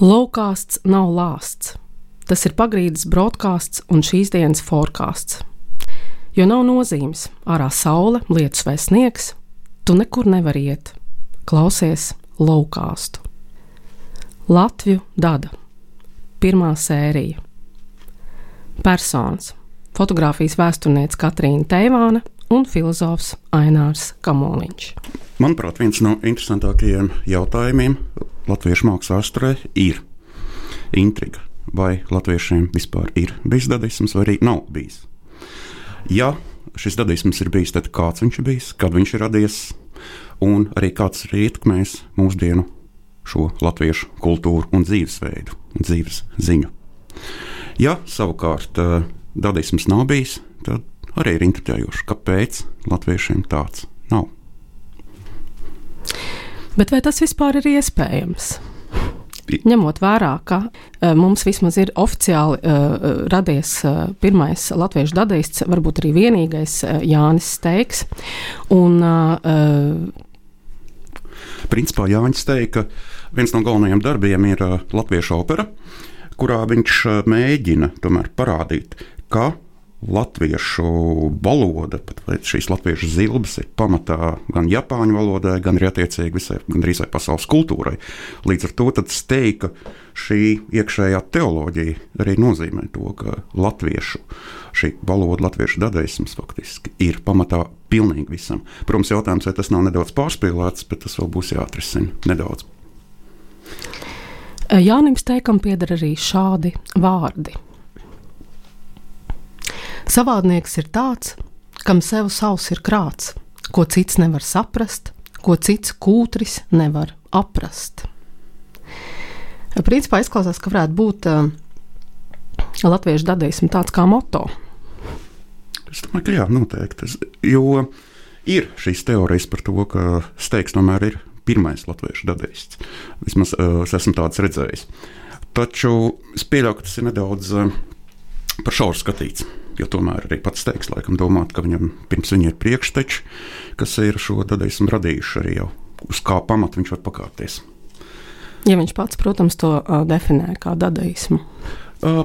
Laukāsts nav lāsts. Tas ir pagrīdes broadcasts un šīs dienas forecāsts. Jo nav nozīmes, ārā saule, lietus vai sniegs, tu nekur nevari iet. Klausies laukāstu. Latviju dada. Pirmā sērija. Personas - fotografijas vēsturniece Katrīna Teivāna un filozofs Ainārs Kamoliņš. Manuprāt, viens no interesantākajiem jautājumiem latviešu mākslas vēsturē ir intriga. Vai latviešiem vispār ir bijis dadisms, vai arī nav bijis? Ja šis dadisms ir bijis, tad kāds viņš ir bijis, kad viņš ir radies, un arī kāds ir ietekmējis mūsdienu šo latviešu kultūru un dzīvesveidu un dzīves ziņu. Ja savukārt uh, dadisms nav bijis, tad arī ir intriģējoši, kāpēc latviešiem tāds nav. Bet vai tas vispār ir iespējams? Ņemot vērā, ka uh, mums vismaz ir oficiāli uh, radies uh, pirmais latviešu dadaists, varbūt arī vienīgais uh, Jānis Steigs. Un, uh, Principā Jānis ka viens no galvenajiem darbiem ir uh, latviešu opera, kurā viņš uh, mēģina tomēr parādīt, ka latviešu valoda, pat šīs latviešu zilbes ir pamatā gan japāņu valodai, gan arī attiecīgi visai, gan arī pasaules kultūrai. Līdz ar to steika šī iekšējā teoloģija arī nozīmē to, ka latviešu šī valoda, latviešu dadaisms faktiski ir pamatā pilnīgi visam. Protams, jautājums, vai tas nav nedaudz pārspīlēts, bet tas vēl būs jāatrisina nedaudz. Jānim Steikam pieder arī šādi vārdi Savādnieks ir tāds, kam sev savs ir krāts, ko cits nevar saprast, ko cits kūtris nevar aprast. Principā izklausās, ka varētu būt uh, latviešu dadaismu tāds kā moto. Es domāju, ka jā, noteikti. Jo ir šīs teorijas par to, ka steigs tomēr ir pirmais latviešu dadaists. Vismaz uh, es esmu tāds redzējis. Taču es pieļauju, ka tas ir nedaudz uh, par šauru skatīts. Jo tomēr arī pats teiks, laikam, domāt, ka viņam pirms viņa ir priekšteči, kas ir šo dadaismu radījuši arī jau uz kā pamata viņš var pakāpties. Ja viņš pats, protams, to uh, definē kā dadaismu. Uh,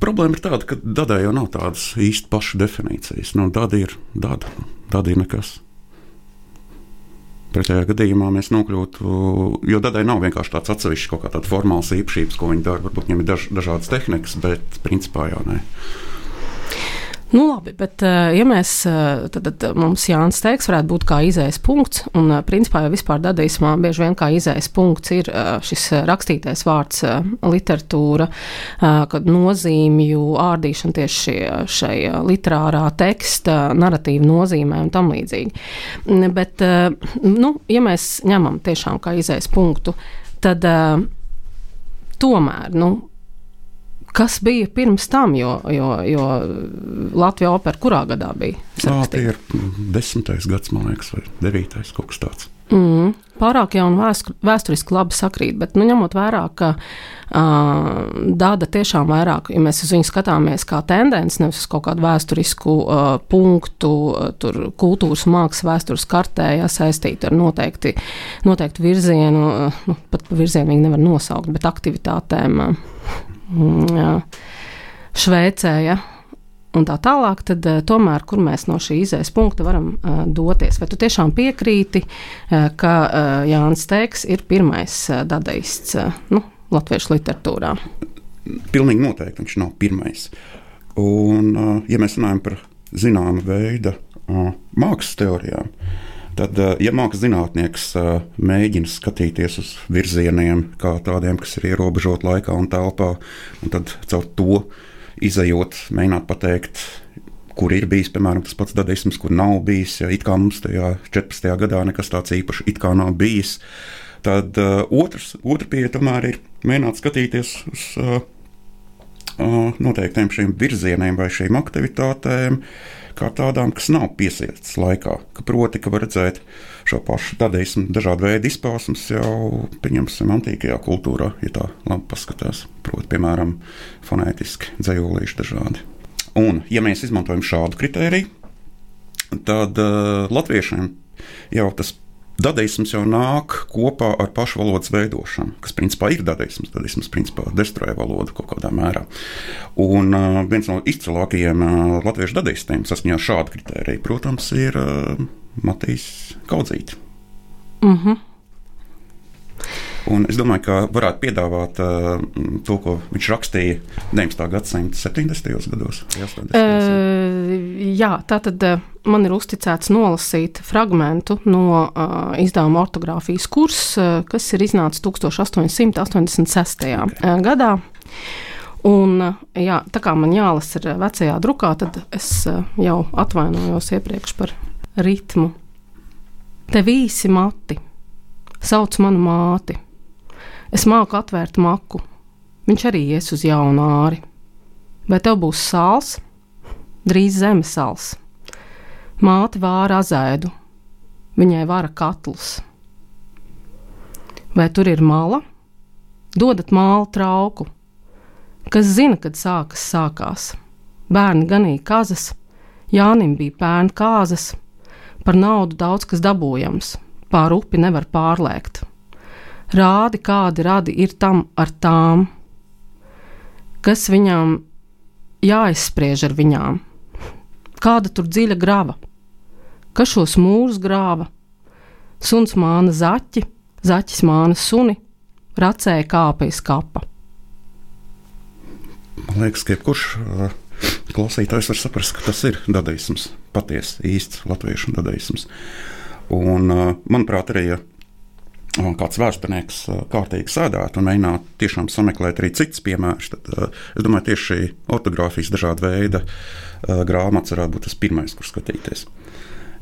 problēma ir tāda, ka dadai jau nav tādas īsti pašas definīcijas. Nu, dada ir dada, dada ir nekas. Pretējā gadījumā mēs nokļūtu, jo dadai nav vienkārši tāds atsevišķs kaut kā tāds formāls īpašības, ko viņi dara. Varbūt viņiem ir daž, dažādas tehnikas, bet principā jau nē. Nu, labi, bet, eh, ja mēs eh, tad, tad mums Jānis Teiks varētu būt kā izējas punkts, un eh, principā jau vispār dadaismā bieži vien kā izējas punkts ir šis rakstītais vārds literatūra, kad nozīmju ārdīšana tieši šai literārā teksta, narratīva nozīmē un tam līdzīgi. Bet, nu, ja mēs ņemam tiešām kā izējas punktu, tad tomēr, nu, Kas bija pirms tam, jo, jo, jo Latvijas opera kurā gadā bija? Jā, tie ir desmitais gads, man liekas, vai devītais kaut kas tāds. Mm, pārāk jau un vēsturiski labi sakrīt, bet nu, ņemot vērā, ka uh, dāda tiešām vairāk, ja mēs uz viņu skatāmies kā tendenci, nevis uz kaut kādu vēsturisku uh, punktu, uh, tur kultūras mākslas vēstures kartē, ja saistīta ar noteikti, noteikti virzienu, uh, nu, pat virzienu viņi nevar nosaukt, bet aktivitātēm. Uh, Šveicē. Ja? Un tā tālāk, tad uh, tomēr, kur mēs no šī izējas punkta varam uh, doties? Vai tu tiešām piekrīti, uh, ka uh, Jānis Teiks ir pirmais uh, dadaists uh, nu, latviešu literatūrā? Pilnīgi noteikti viņš nav pirmais. Un, uh, ja mēs runājam par zināmu veidu uh, mākslas teorijām, uh, Tad, eh, ja mākslinieks zinātnieks eh, mēģina skatīties uz virzieniem, kā tādiem, kas ir ierobežoti laikā un telpā, un tad caur to izējot, mēģināt pateikt, kur ir bijis, piemēram, tas pats dadisms, kur nav bijis, ja it kā mums tajā 14. gadā nekas tāds īpašs it kā nav bijis, tad uh, otrs, otra pieeja tomēr ir mēģināt skatīties uz uh, uh, noteiktiem šiem virzieniem vai šīm aktivitātēm, uh, kā tādām, kas nav piesiestas laikā. Ka proti, ka var redzēt šo pašu dadaismu, dažādu veidu izpausmes jau, pieņemsim, antīkajā kultūrā, ja tā labi paskatās. Proti, piemēram, fonētiski dzējolīši dažādi. Un, ja mēs izmantojam šādu kritēriju, tad uh, latviešiem jau tas dadaisms jau nāk kopā ar pašu valodas veidošanu, kas principā ir dadaisms. Dadaisms principā destruē valodu kaut kādā mērā. Un uh, viens no izcilākajiem uh, latviešu dadaistiem saskaņā ar šādu kritēriju, protams, ir uh, Matīs Kaudzītis. Mm -hmm. Un es domāju, ka varētu piedāvāt uh, to, ko viņš rakstīja 19. gadsimta 70. gados. Uh, jā, tā tad uh, man ir uzticēts nolasīt fragment no uh, izdevuma ortogrāfijas kursa, uh, kas ir iznācis 1886. Okay. gadā. Un, jā, tā kā man jālasa ir vecajā drukā, tad es jau atvainojos iepriekš par ritmu. Te visi mati, sauc manu māti, Es māku atvērt maku. Viņš arī ies uz jaunu āri. Vai tev būs sāls? Drīz zemes sāls. Māte vāra azēdu, viņai vara katls. Vai tur ir mala? Dodat mālu trauku. Kas zina, kad sākas sākās? Bērni ganīja kazas, Jānim bija pērn kāzas, par naudu daudz kas dabūjams, pāri upi nevar pārlēkt rādi, kādi radi ir tam ar tām, kas viņām jāizspriež ar viņām, kāda tur dziļa grava, kas šos mūrus grāva. Suns māna zaķi, zaķis māna suni, racēja iz kapa. Man liekas, ka jebkurš uh, klausītājs var saprast, ka tas ir dadaisms, patiesi īsts latviešu dadaisms. Un, uh, manuprāt, arī ja kāds vēsturnieks kārtīgi sēdētu un mēģinātu tiešām sameklēt arī citus piemērus, tad es domāju, tieši šī ortogrāfijas dažāda veida grāmatas varētu būt tas pirmais, kur skatīties.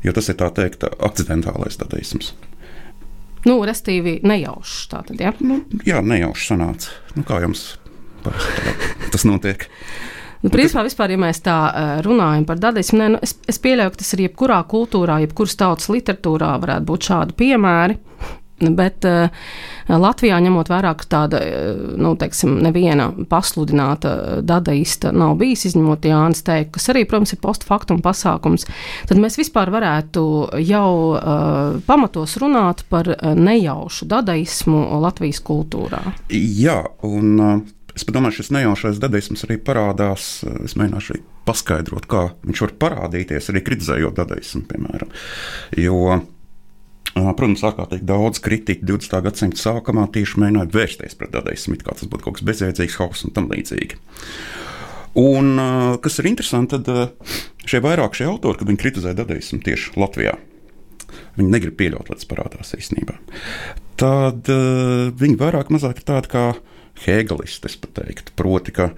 Jo tas ir tā teikt, akcidentālais dadaisms. Nu, restīvi nejaušs tātad, ja? Nu, jā, nejaušs sanāca. Nu, kā jums parasti tas notiek? Nu, principā, vispār, ja mēs tā runājam par dadaismu, ne, nu, es, es pieļauju, ka tas ir jebkurā kultūrā, jebkuras tautas literatūrā varētu būt šādi piemēri. Bet uh, Latvijā, ņemot vērā, ka tāda uh, nu, teiksim, neviena pasludināta dadaista nav bijis, izņemot Jānis Teiku, kas arī, protams, ir postfaktum pasākums, tad mēs vispār varētu jau uh, pamatos runāt par nejaušu dadaismu Latvijas kultūrā. Jā, un uh, es domāju, šis nejaušais dadaisms arī parādās, es mēģināšu arī paskaidrot, kā viņš var parādīties arī kritizējot dadaismu, piemēram. Jo Protams, ārkārtīgi daudz kritiķu 20. gadsimta sākumā tieši mēģināja vērsties pret dadaismu, kā tas būtu kaut kas bezjēdzīgs, hauss un tam līdzīgi. Un, kas ir interesanti, tad šie vairāk šie autori, kad viņi kritizē dadaismu tieši Latvijā, viņi negrib pieļaut, lai tas parādās īstenībā. Tad viņi vairāk mazāk ir tādi kā hegelisti, es teiktu. Proti, ka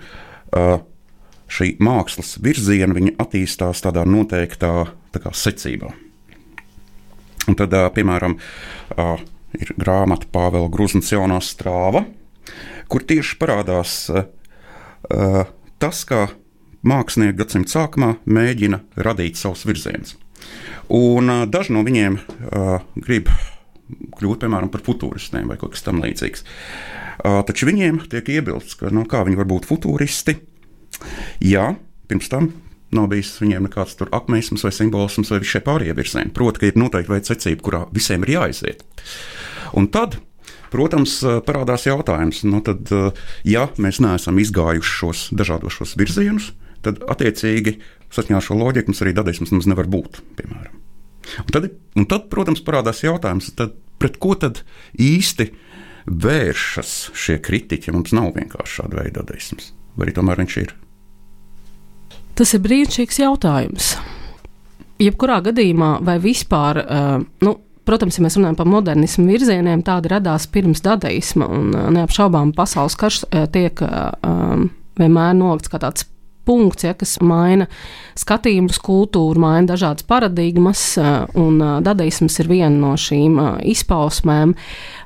šī mākslas virziena attīstās tādā noteiktā tā kā, secībā. Un tad, piemēram, ir grāmata Pāvila Grūznas jaunā strāva, kur tieši parādās tas, kā mākslinieki gadsimta sākumā mēģina radīt savus virzienus. Un daži no viņiem grib kļūt piemēram, par futūristiem vai kaut kas tamlīdzīgs. Taču viņiem tiek iebilsts, ka no kā viņi var būt futūristi, ja pirms tam Nav bijis viņiem nekāds akmeņisms vai simbolisms vai šie pārējie virzieni. Proti, ka ir noteikti veida secība, kurā visiem ir jāiziet. Un tad, protams, parādās jautājums, nu tad, ja mēs neesam izgājuši šos dažādos šos virzienus, tad attiecīgi saskaņā ar šo loģiku mums arī dadaisms mums nevar būt. Piemēram. Un tad, un tad, protams, parādās jautājums, tad, pret ko tad īsti vēršas šie kritiķi, ja mums nav vienkārši šāda veida dadaisms. Vai arī tomēr viņš ir? Tas ir brīnišķīgs jautājums. Jebkurā gadījumā, vai vispār, uh, nu, protams, ja mēs runājam par modernismu virzieniem, tādi radās pirms dadaisma, un uh, neapšaubām pasaules karš uh, tiek uh, vienmēr nolikts kā tāds punkts, ja, kas maina skatījumus, kultūru, maina dažādas paradigmas, un dadaisms ir viena no šīm izpausmēm,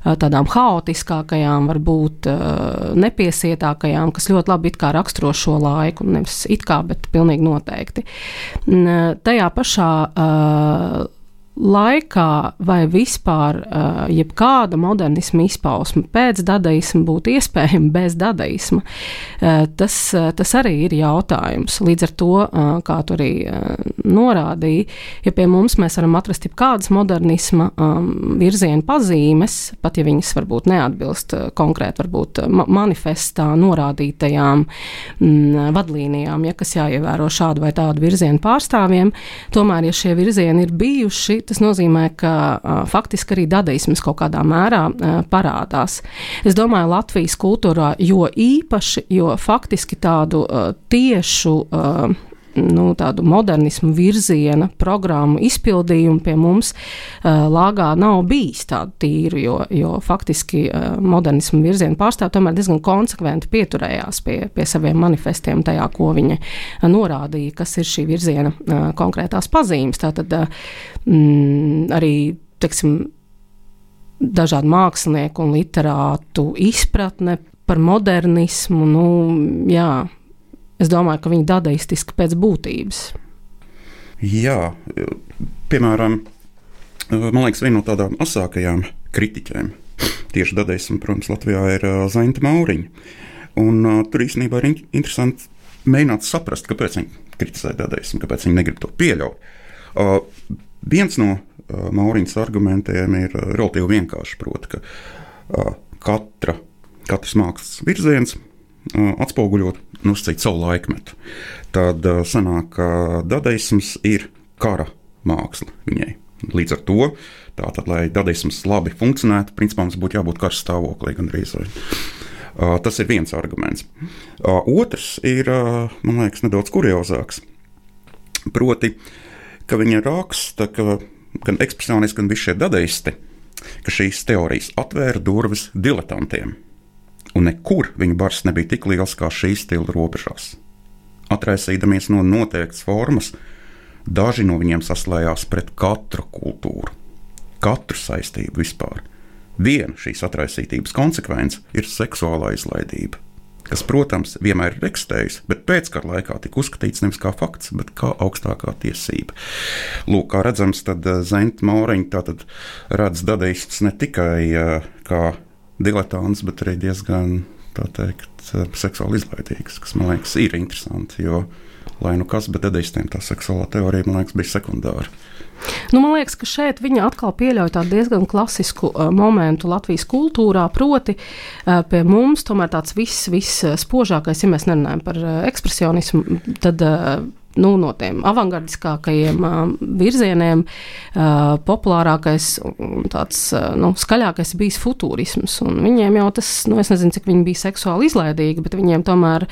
tādām haotiskākajām, varbūt nepiesietākajām, kas ļoti labi raksturo šo laiku, nevis it kā, bet pilnīgi noteikti. Tajā pašā laikā vai vispār uh, jebkāda modernisma izpausme pēc dadaisma būtu iespējama bez dadaisma, uh, tas, uh, tas arī ir jautājums. Līdz ar to, kā tu arī norādīji, ja pie mums mēs varam atrast jebkādas modernisma um, virziena pazīmes, pat ja viņas varbūt neatbilst konkrēti varbūt ma manifestā norādītajām mm, vadlīnijām, ja kas jāievēro šādu vai tādu virzienu pārstāvjiem, tomēr, ja šie virzieni ir bijuši, tas nozīmē, ka uh, faktiski arī dadaisms kaut kādā mērā uh, parādās. Es domāju, Latvijas kultūrā jo īpaši, jo faktiski tādu uh, tiešu uh, nu, tādu modernismu virziena programmu izpildījumu pie mums uh, lāgā nav bijis tādu tīru, jo, jo faktiski uh, modernismu virziena pārstāvji tomēr diezgan konsekventi pieturējās pie, pie saviem manifestiem tajā, ko viņi norādīja, kas ir šī virziena uh, konkrētās pazīmes. Tātad mm, arī, teiksim, dažādu mākslinieku un literātu izpratne par modernismu, nu, jā, Es domāju, ka viņi ir dadaistiski pēc būtības. Jā, piemēram, man liekas, viena no tādām asākajām kritiķiem tieši dadaismu, protams, Latvijā ir Zainta Mauriņa. Un, uh, tur īstenībā ir interesanti mēģināt saprast, kāpēc viņi kritizē dadaismu, kāpēc viņi negrib to pieļaut. Uh, viens no uh, Mauriņas argumentiem ir uh, relatīvi vienkāršs, proti, ka uh, katra, katrs mākslas virziens atspoguļot nosacīt savu laikmetu. Tad sanāk, ka dadaisms ir kara māksla viņai. Līdz ar to, tātad, lai dadaisms labi funkcionētu, principā mums būtu jābūt kara stāvoklī gandrīz. Tas ir viens arguments. Otrs ir, man liekas, nedaudz kuriozāks. Proti, ka viņa raksta, ka gan ekspresionisti, gan visi šie dadaisti, ka šīs teorijas atvēra durvis diletantiem un nekur viņa bars nebija tik liels kā šīs stila robežās. Atraisīdamies no noteiktas formas, daži no viņiem saslējās pret katru kultūru, katru saistību vispār. Viena šīs atraisītības konsekvence ir seksuālā izlaidība, kas, protams, vienmēr ir eksistējusi, bet pēckara laikā tika uzskatīts nevis kā fakts, bet kā augstākā tiesība. Lūk, kā redzams, eh, Zenta Mauriņa redz dadaistus ne tikai uh, kā diletants, bet arī diezgan teikt, seksuāli izlaidīgs, kas man liekas ir interesanti. Jo, lai nu kas, bet edeistiem tā seksuālā teorija man liekas bija sekundāra. Nu, man liekas, ka šeit viņa atkal pieļauj tādu diezgan klasisku uh, momentu Latvijas kultūrā. Proti, uh, pie mums tomēr tāds viss, viss spožākais, ja mēs nerunājam par uh, ekspresionismu, tad uh, nu, no tiem avangardiskākajiem virzieniem populārākais un tāds nu, skaļākais bijis futurisms. Un viņiem jau tas, nu, es nezinu, cik viņi bija seksuāli izlaidīgi, bet viņiem tomēr,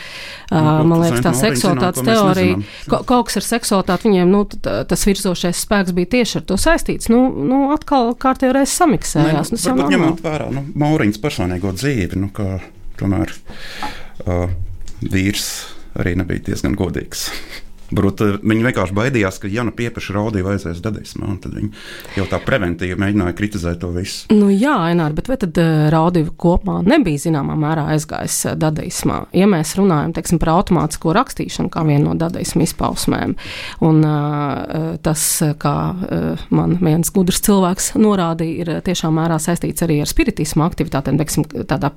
nu, man liekas, tā seksualitātes teorija, ka, kaut kas ar seksualitāti viņiem, nu, tas virzošais spēks bija tieši ar to saistīts. Nu, nu atkal kārtībā reiz samiksējās. Ne, nu, ņemot vērā nu, Mauriņas personīgo dzīvi, nu, ka tomēr uh, vīrs arī nebija diezgan godīgs. Eh, viņi vienkārši baidījās, ka, ja nu pieprasa raudīja, vajadzēs dadaismā. Tad viņi jau tā preventīvi mēģināja kritizēt to visu. Nu, jā, Ainār, bet vai tad uh, raudīja kopumā nebija zināmā mērā aizgājis uh, dadaismā? Ja mēs runājam teiksim, par automātisko rakstīšanu kā vienu no dadaismu izpausmēm, un uh, tas, kā man viens gudrs cilvēks norādīja, ir tiešām mērā saistīts arī ar spiritismu aktivitātēm, teiksim, tādā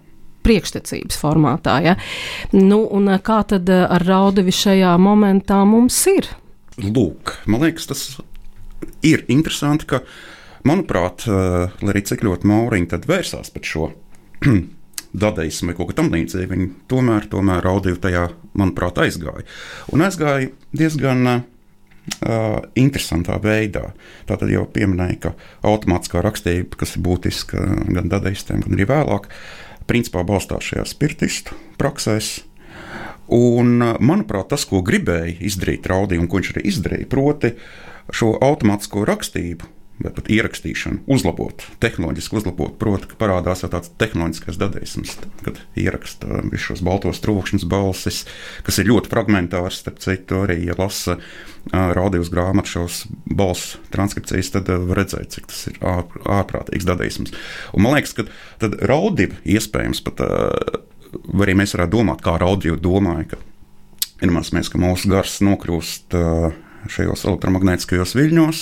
priekštecības formātā. Ja? Nu, eh, kā tad eh, ar raudivi šajā momentā mums ir? Lūk, man liekas, tas ir interesanti, ka, manuprāt, eh, lai arī cik ļoti Mauriņa vērsās pret šo dadaismu vai kaut ko tamlīdzīgu, viņi tomēr, tomēr raudivi tajā, manuprāt, aizgāja. Un aizgāja diezgan Uh, interesantā veidā. Tātad jau pieminēja, ka automātiskā rakstība, kas ir būtiska gan dadaistiem, gan arī vēlāk, uh, principā balstās šajās spirtistu praksēs. Un, manuprāt, tas, ko gribēja izdarīt Raudī, un ko viņš arī izdarīja, proti, šo automātisko rakstību vai pat ierakstīšanu, uzlabot, tehnoloģiski uzlabot. Proti, ka parādās tāds tehnoloģiskais dadaisms, kad ieraksta visus šos baltos trūkšņus, balsis, kas ir ļoti fragmentārs. Starp citu, arī, ja lasa rādījus grāmatu šos balsu transkripcijas, tad var redzēt, cik tas ir ār, ārprātīgs dadaisms. Un man liekas, ka raudība iespējams pat arī mēs varētu domāt, kā raudība domāja. Ka, Iedomāsimies, ka mūsu gars nokļūst šajos elektromagnētiskajos viļņos,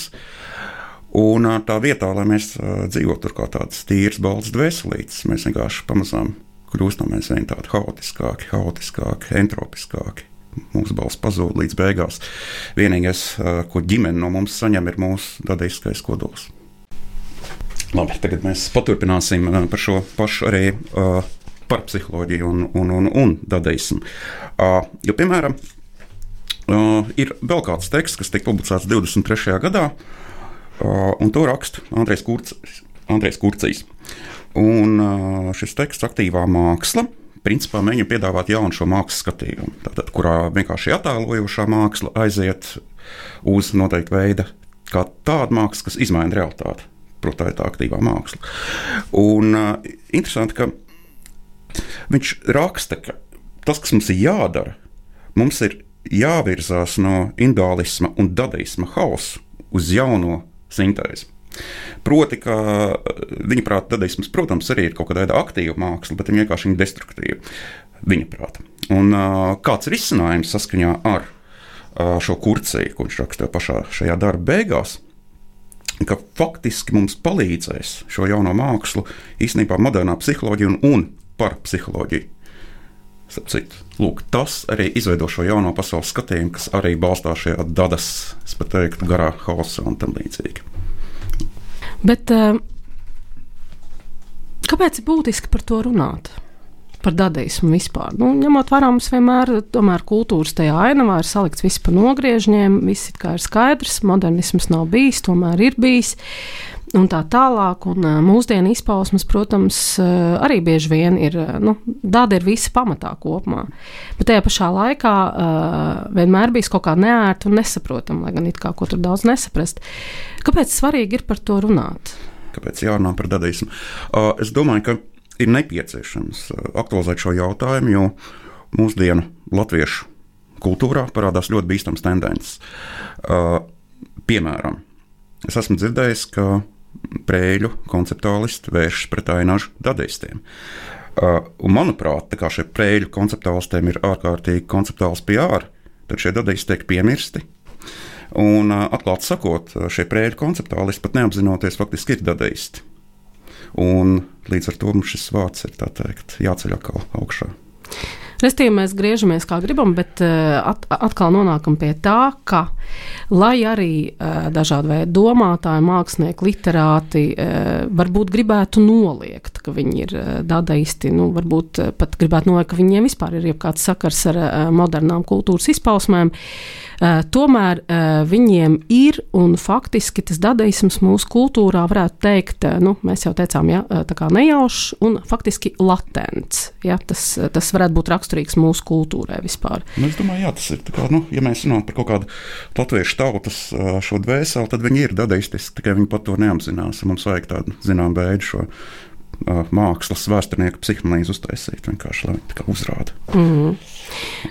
Un tā vietā, lai mēs dzīvotu tur kā tāds tīrs, balts dvēselītis, mēs vienkārši pamazām kļūstam aizvien tādi haotiskāki, haotiskāki, entropiskāki. Mūsu balss pazūd līdz beigās. Vienīgais, ko ģimene no mums saņem, ir mūsu dadiskais kodols. Labi, tagad mēs paturpināsim par šo pašu arī uh, par psiholoģiju un, un, un, un dadaismu. Uh, jo, piemēram, uh, ir vēl kāds teksts, kas tika publicēts 23. gadā, uh, un to raksta Andrejs Kurcis. Andrejs Kurcis. Un uh, šis teksts, aktīvā māksla, principā mēģina piedāvāt jaunu šo mākslas skatījumu, tātad, kurā vienkārši attēlojošā māksla aiziet uz noteiktu veidu, kā tāda māksla, kas izmaina realitāti. Protams, tā ir tā aktīvā māksla. Un uh, interesanti, ka viņš raksta, ka tas, kas mums ir jādara, mums ir jāvirzās no individuālisma un dadaisma hausa uz jauno sintēzi. Proti, ka viņa prāta dadaisms, protams, arī ir kaut kāda aktīva māksla, bet viņa vienkārši ir destruktīva. Viņa prāta. Un kāds ir izcinājums saskaņā ar šo kurciju, ko viņš rakstīja pašā šajā darba beigās? Ka faktiski mums palīdzēs šo jauno mākslu, īstenībā modernā psiholoģija un, un par psiholoģiju. Lūk, tas arī izveido šo jauno pasaules skatījumu, kas arī balstās šajā dadas, es pat teiktu, garā haosā un tam līdzīgi. Bet uh, kāpēc ir būtiski par to runāt? Par dadaismu vispār. Nu, ņemot vērā, mums vienmēr ir kultūras tajā ainavā, ir salikts viss pa nogriežņiem, viss ir skaidrs, modernisms nav bijis, tomēr ir bijis un tā tālāk. Un, mūsdienu izpausmes, protams, arī bieži vien ir, nu, tāda ir visa pamatā kopumā. Bet tajā pašā laikā vienmēr bijis kaut kā neērta un nesaprotama, lai gan it kā ko tur daudz nesaprast. Kāpēc svarīgi ir par to runāt? Kāpēc jārunā par dadaismu? Es domāju, ka ir nepieciešams aktualizēt šo jautājumu, jo mūsdienu latviešu kultūrā parādās ļoti bīstams tendences. Piemēram, es esmu dzirdējis, ka prēļu konceptuālisti vēršas pret ainažu dadaistiem. Uh, un, manuprāt, šiem prēļu konceptuālistiem ir ārkārtīgi konceptuāls PR, tad šie dadaisti tiek piemirsti. Un, uh, atklāti sakot, šie prēļu konceptuālisti pat neapzinoties, faktiski ir dadaisti. Un līdz ar to mums šis vārds ir teikt, jāceļ atkal augšā. Restīvi mēs griežamies kā gribam, bet uh, at, atkal nonākam pie tā, ka, lai arī uh, dažādi veidi domātāji, mākslinieki, literāti uh, varbūt gribētu noliegt, ka viņi ir dadaisti, nu, varbūt pat gribētu noliegt, ka viņiem vispār ir kāds sakars ar modernām kultūras izpausmēm, tomēr viņiem ir un faktiski tas dadaisms mūsu kultūrā varētu teikt, nu, mēs jau teicām, ja, tā kā nejaušs un faktiski latents. Ja, tas, tas varētu būt raksturīgs raksturīgs mūsu kultūrai vispār. Nu, es domāju, jā, tas ir kā, nu, ja mēs runājam par kaut kādu latviešu tautas šo dvēseli, tad viņi ir dadaistiski, tikai viņi pat to neapzinās. Mums vajag tādu zinām veidu šo mākslas vēsturnieku psihanalīzi uztaisīt, vienkārši lai tā uzrāda. Mm -hmm.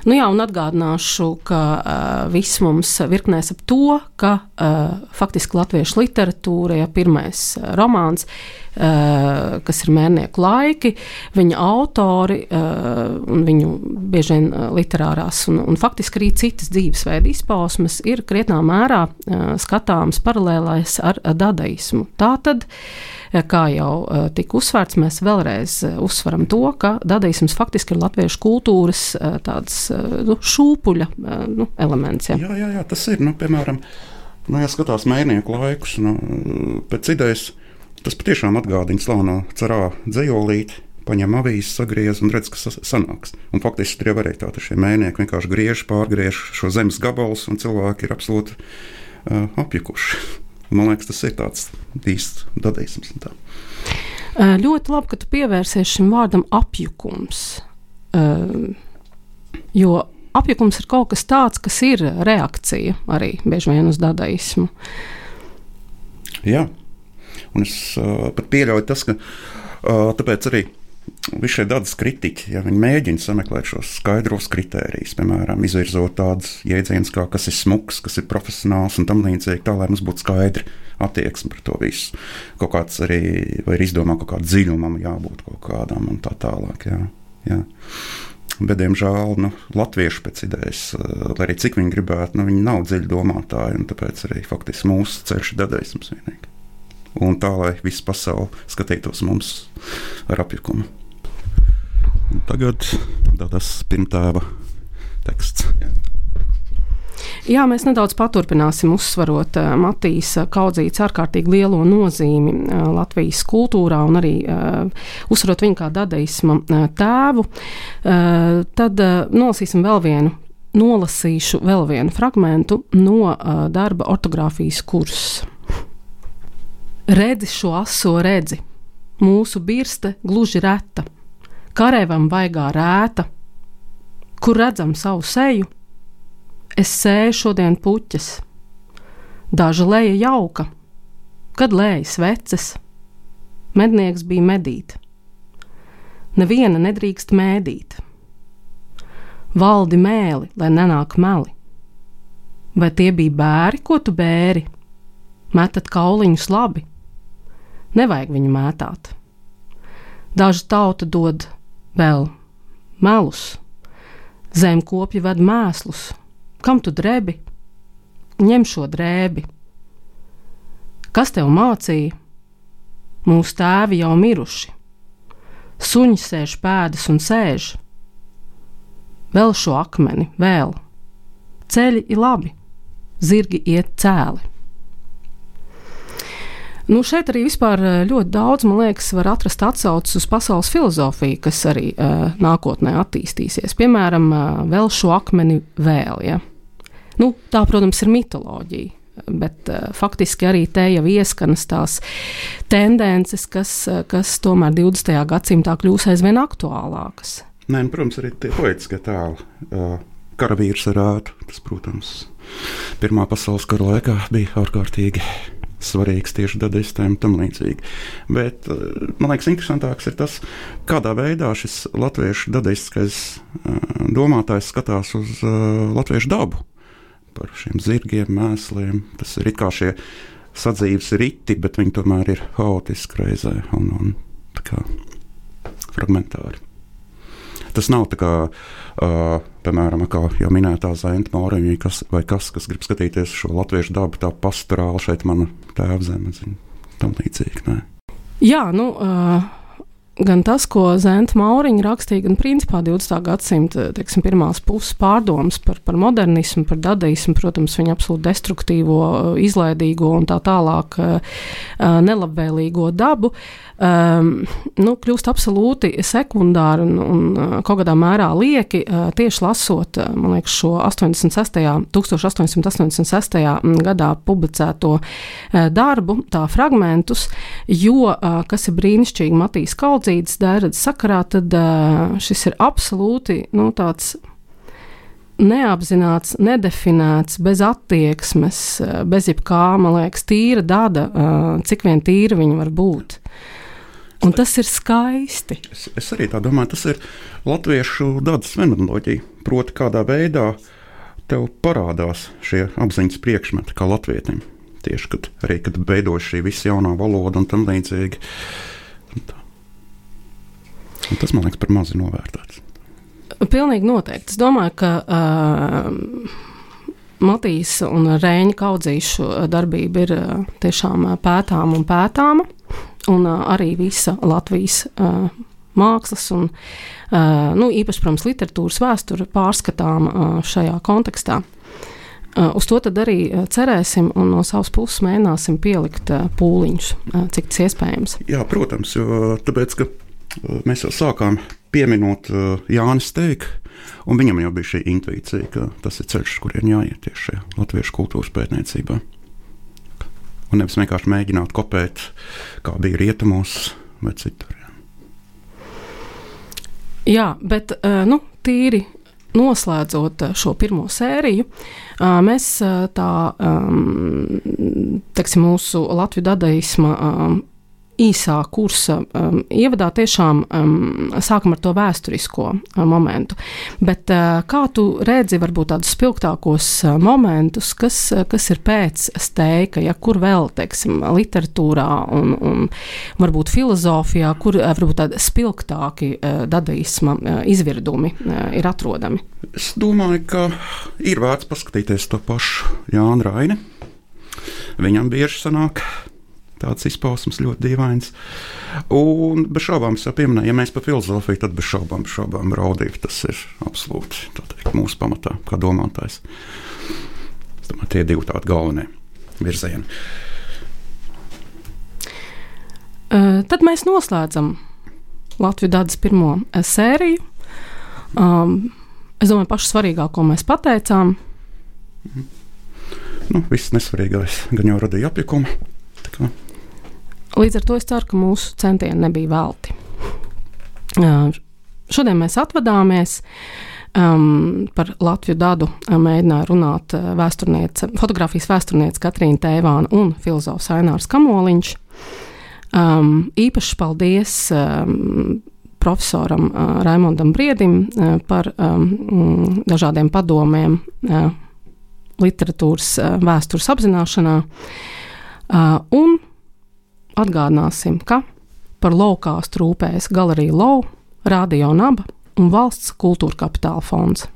Nu jā, un atgādināšu, ka uh, viss mums virknēs ap to, ka uh, faktiski latviešu literatūra, ja pirmais uh, romāns, uh, kas ir mērnieku laiki, viņa autori uh, un viņu bieži vien literārās un, un faktiski arī citas dzīvesveida izpausmes ir krietnā mērā uh, skatāms paralēlais ar dadaismu. Tātad, uh, kā jau eh, tika uzsvērts, mēs vēlreiz eh, uzsveram to, ka dadaisms faktiski ir latviešu kultūras eh, tāds nu, šūpuļa nu, elements. Ja. Jā, jā, jā, tas ir. Nu, piemēram, nu, ja skatās mēnieku laikus, nu, pēc idejas tas patiešām atgādina slaveno cerā dzējolīti paņem avīzi, sagriez un redz, kas sanāks. Un faktiski tur jau arī tādi šie mēnieki vienkārši griež, pārgriež šo zemes gabalus, un cilvēki ir absolūti uh, apjukuši. Man liekas, tas ir tāds īsts dadaisms. Tā. Ļoti labi, ka tu pievērsies šim vārdam apjukums. Jo apjukums ir kaut kas tāds, kas ir reakcija arī bieži vien uz dadaismu. Jā, un es uh, pat pieļauju tas, ka uh, tāpēc arī Visi šie dabas kritiķi, ja viņi mēģina sameklēt šos skaidros kritērijus, piemēram, izvirzot tādus jēdzienus, kā kas ir smuks, kas ir profesionāls un tam līdzīgi, tā lai mums būtu skaidra attieksme par to visu. Kaut kāds arī, ir izdomā kaut kāda dziļumam jābūt kaut kādam un tā tālāk. Jā, jā. Bet, diemžēl, nu, latvieši pēc idejas, lai arī cik viņi gribētu, nu, viņi nav dziļi domātāji. Tāpēc arī faktiski mūsu ceļš ir dadaisms vienīgi. Un tā, lai viss pasaule skatītos mums ar apjukumu. Un tagad tas pirmtēva teksts. Jā. Jā, mēs nedaudz paturpināsim uzsverot uh, Matīs Kaudzītas ārkārtīgi lielo nozīmi uh, Latvijas kultūrā un arī uzsverot viņu kā dadaisma tēvu. Tad nolasīsim vēl vienu. Nolasīšu vēl vienu fragment no darba ortogrāfijas kursa. Redzi šo aso redzi, mūsu birste gluži reta, karēvam vaigā rēta, kur redzam savu seju, Es sēju šodien puķes, daža leja jauka, kad lējas veces, mednieks bija medīt. Neviena nedrīkst mēdīt. Valdi mēli, lai nenāk meli. Vai tie bija bēri, ko tu bēri? Metat kauliņus labi, nevajag viņu mētāt. Daža tauta dod vēl melus, zemkopji ved mēslus Kam tu drebi? Ņem šo drēbi. Kas tev mācīja? Mūsu tēvi jau miruši. Suņi sēž pēdas un sēž. Vēl šo akmeni, vēl. Ceļi ir labi, zirgi iet cēli. Nu, šeit arī eh, ļoti daudz, man liekas, var atrast atsauces uz pasaules filozofiju, kas arī uh, nākotnē attīstīsies. Piemēram, uh, vēl šo akmeni vēl. Ja? Nu, tā, protams, ir mitoloģija. Bet uh, faktiski arī te jau ieskanas tās tendences, kas, kas tomēr 20. gadsimtā kļūs aizvien aktuālākas. Nē, nu, protams, arī tie poetiskie tēli. Uh, karavīrs ar ātru, tas, protams, Pirmā pasaules kara laikā bija ārkārtīgi svarīgs tieši dadaistēm un tam līdzīgi. Bet eh, man liekas, interesantāks ir tas, kādā veidā šis latviešu dadaistiskais eh, domātājs skatās uz eh, latviešu dabu. Par šiem zirgiem, mēsliem. Tas ir kā šie sadzīves riti, bet viņi tomēr ir haotiski reizē un, un fragmentāri. Tas nav tā kā, uh, piemēram, kā jau minētā Zenta Mauriņa, kas, vai kas, kas grib skatīties šo latviešu dabu, tā pastorāli šeit mana tēva zeme, tam līdzīgi. Nē. Jā, nu. Uh gan tas, ko Zenta Mauriņa rakstīja, gan principā 20. gadsimta teiksim, pirmās puses pārdomas par, par modernismu, par dadaismu, protams, viņa absolūti destruktīvo, izlaidīgo un tā tālāk nelabvēlīgo dabu, um, nu, kļūst absolūti sekundāri un, un kaut kādā mērā lieki tieši lasot, man liekas, šo 86. 1886. gadā publicēto darbu, tā fragmentus, jo, kas ir brīnišķīgi Matīs Kalds, raudzītas dēradzes sakarā, tad uh, šis ir absolūti nu, tāds neapzināts, nedefinēts, bez attieksmes, bez jebkā, man liekas, tīra dada, uh, cik vien tīra viņa var būt. Un tas ir skaisti. Es, es arī tā domāju, tas ir latviešu dabas fenomenoloģija. Proti, kādā veidā tev parādās šie apziņas priekšmeti, kā latvietim. Tieši kad arī kad veidojas šī visa jaunā valoda un tam līdzīgi. Un tas man liekas par mazu novērtēts. Pilnīgi noteikti. Es domāju, ka uh, Matīs un Rēņa kaudzīšu darbība ir uh, tiešām pētāma un pētāma, un arī visa Latvijas mākslas un nu, īpaši, protams, literatūras vēsture pārskatām šajā kontekstā. Uz to arī cerēsim, un no savas puses mēģināsim pielikt pūliņus, cik tas iespējams. Jā, protams, jo tāpēc, ka mēs jau sākām pieminot Jānis Steiku. Un viņam jau bija šī intuīcija, ka tas ir ceļš, kurien jāiet tieši šajā latviešu kultūras pētniecībā. Un nevis vienkārši mēģināt kopēt, kā bija rietumos vai citur. Jā, bet uh, nu, tīri noslēdzot šo pirmo sēriju, uh, mēs tā, um, teiksim, mūsu Latvijas dadaisma um, īsā kursa um, ievadā tiešām um, sākam ar to vēsturisko uh, momentu. Bet uh, kā tu redzi varbūt tādus spilgtākos uh, momentus, kas, uh, kas ir pēc steika, ja kur vēl, teiksim, literatūrā un, un varbūt filozofijā, kur uh, varbūt tādi spilgtāki uh, dadaisma uh, izvirdumi uh, ir atrodami? Es domāju, ka ir vērts paskatīties to pašu Jānu Raini. Viņam bieži sanāk tāds izpausmes ļoti dīvains. Un bez šaubām, ja mēs par filozofiju, tad bez šaubām, bez šaubām raudīt, tas ir absolūti teikt, mūsu pamatā, kā domātājs. Es domāju, tie divi tādi galvenie virzieni. Tad mēs noslēdzam Latvijas dabas pirmo sēriju. Um, es domāju, pašu svarīgāko mēs pateicām. Mhm. Nu, viss nesvarīgais gan jau radīja apjukumu. Līdz ar to es ceru, ka mūsu centieni nebija velti. Uh, šodien mēs atvadāmies. Um, par Latviju dadu mēģināja runāt vēsturniece, fotografijas vēsturniece Katrīna Tēvāna un filozofs Ainārs Kamoliņš. Um, īpaši paldies um, profesoram uh, Raimondam Briedim uh, par um, dažādiem padomiem uh, literatūras uh, vēstures apzināšanā. Uh, un atgādināsim, ka par laukās trūpējas Galerija Lau, Radio Naba un Valsts kultūra kapitāla fonds.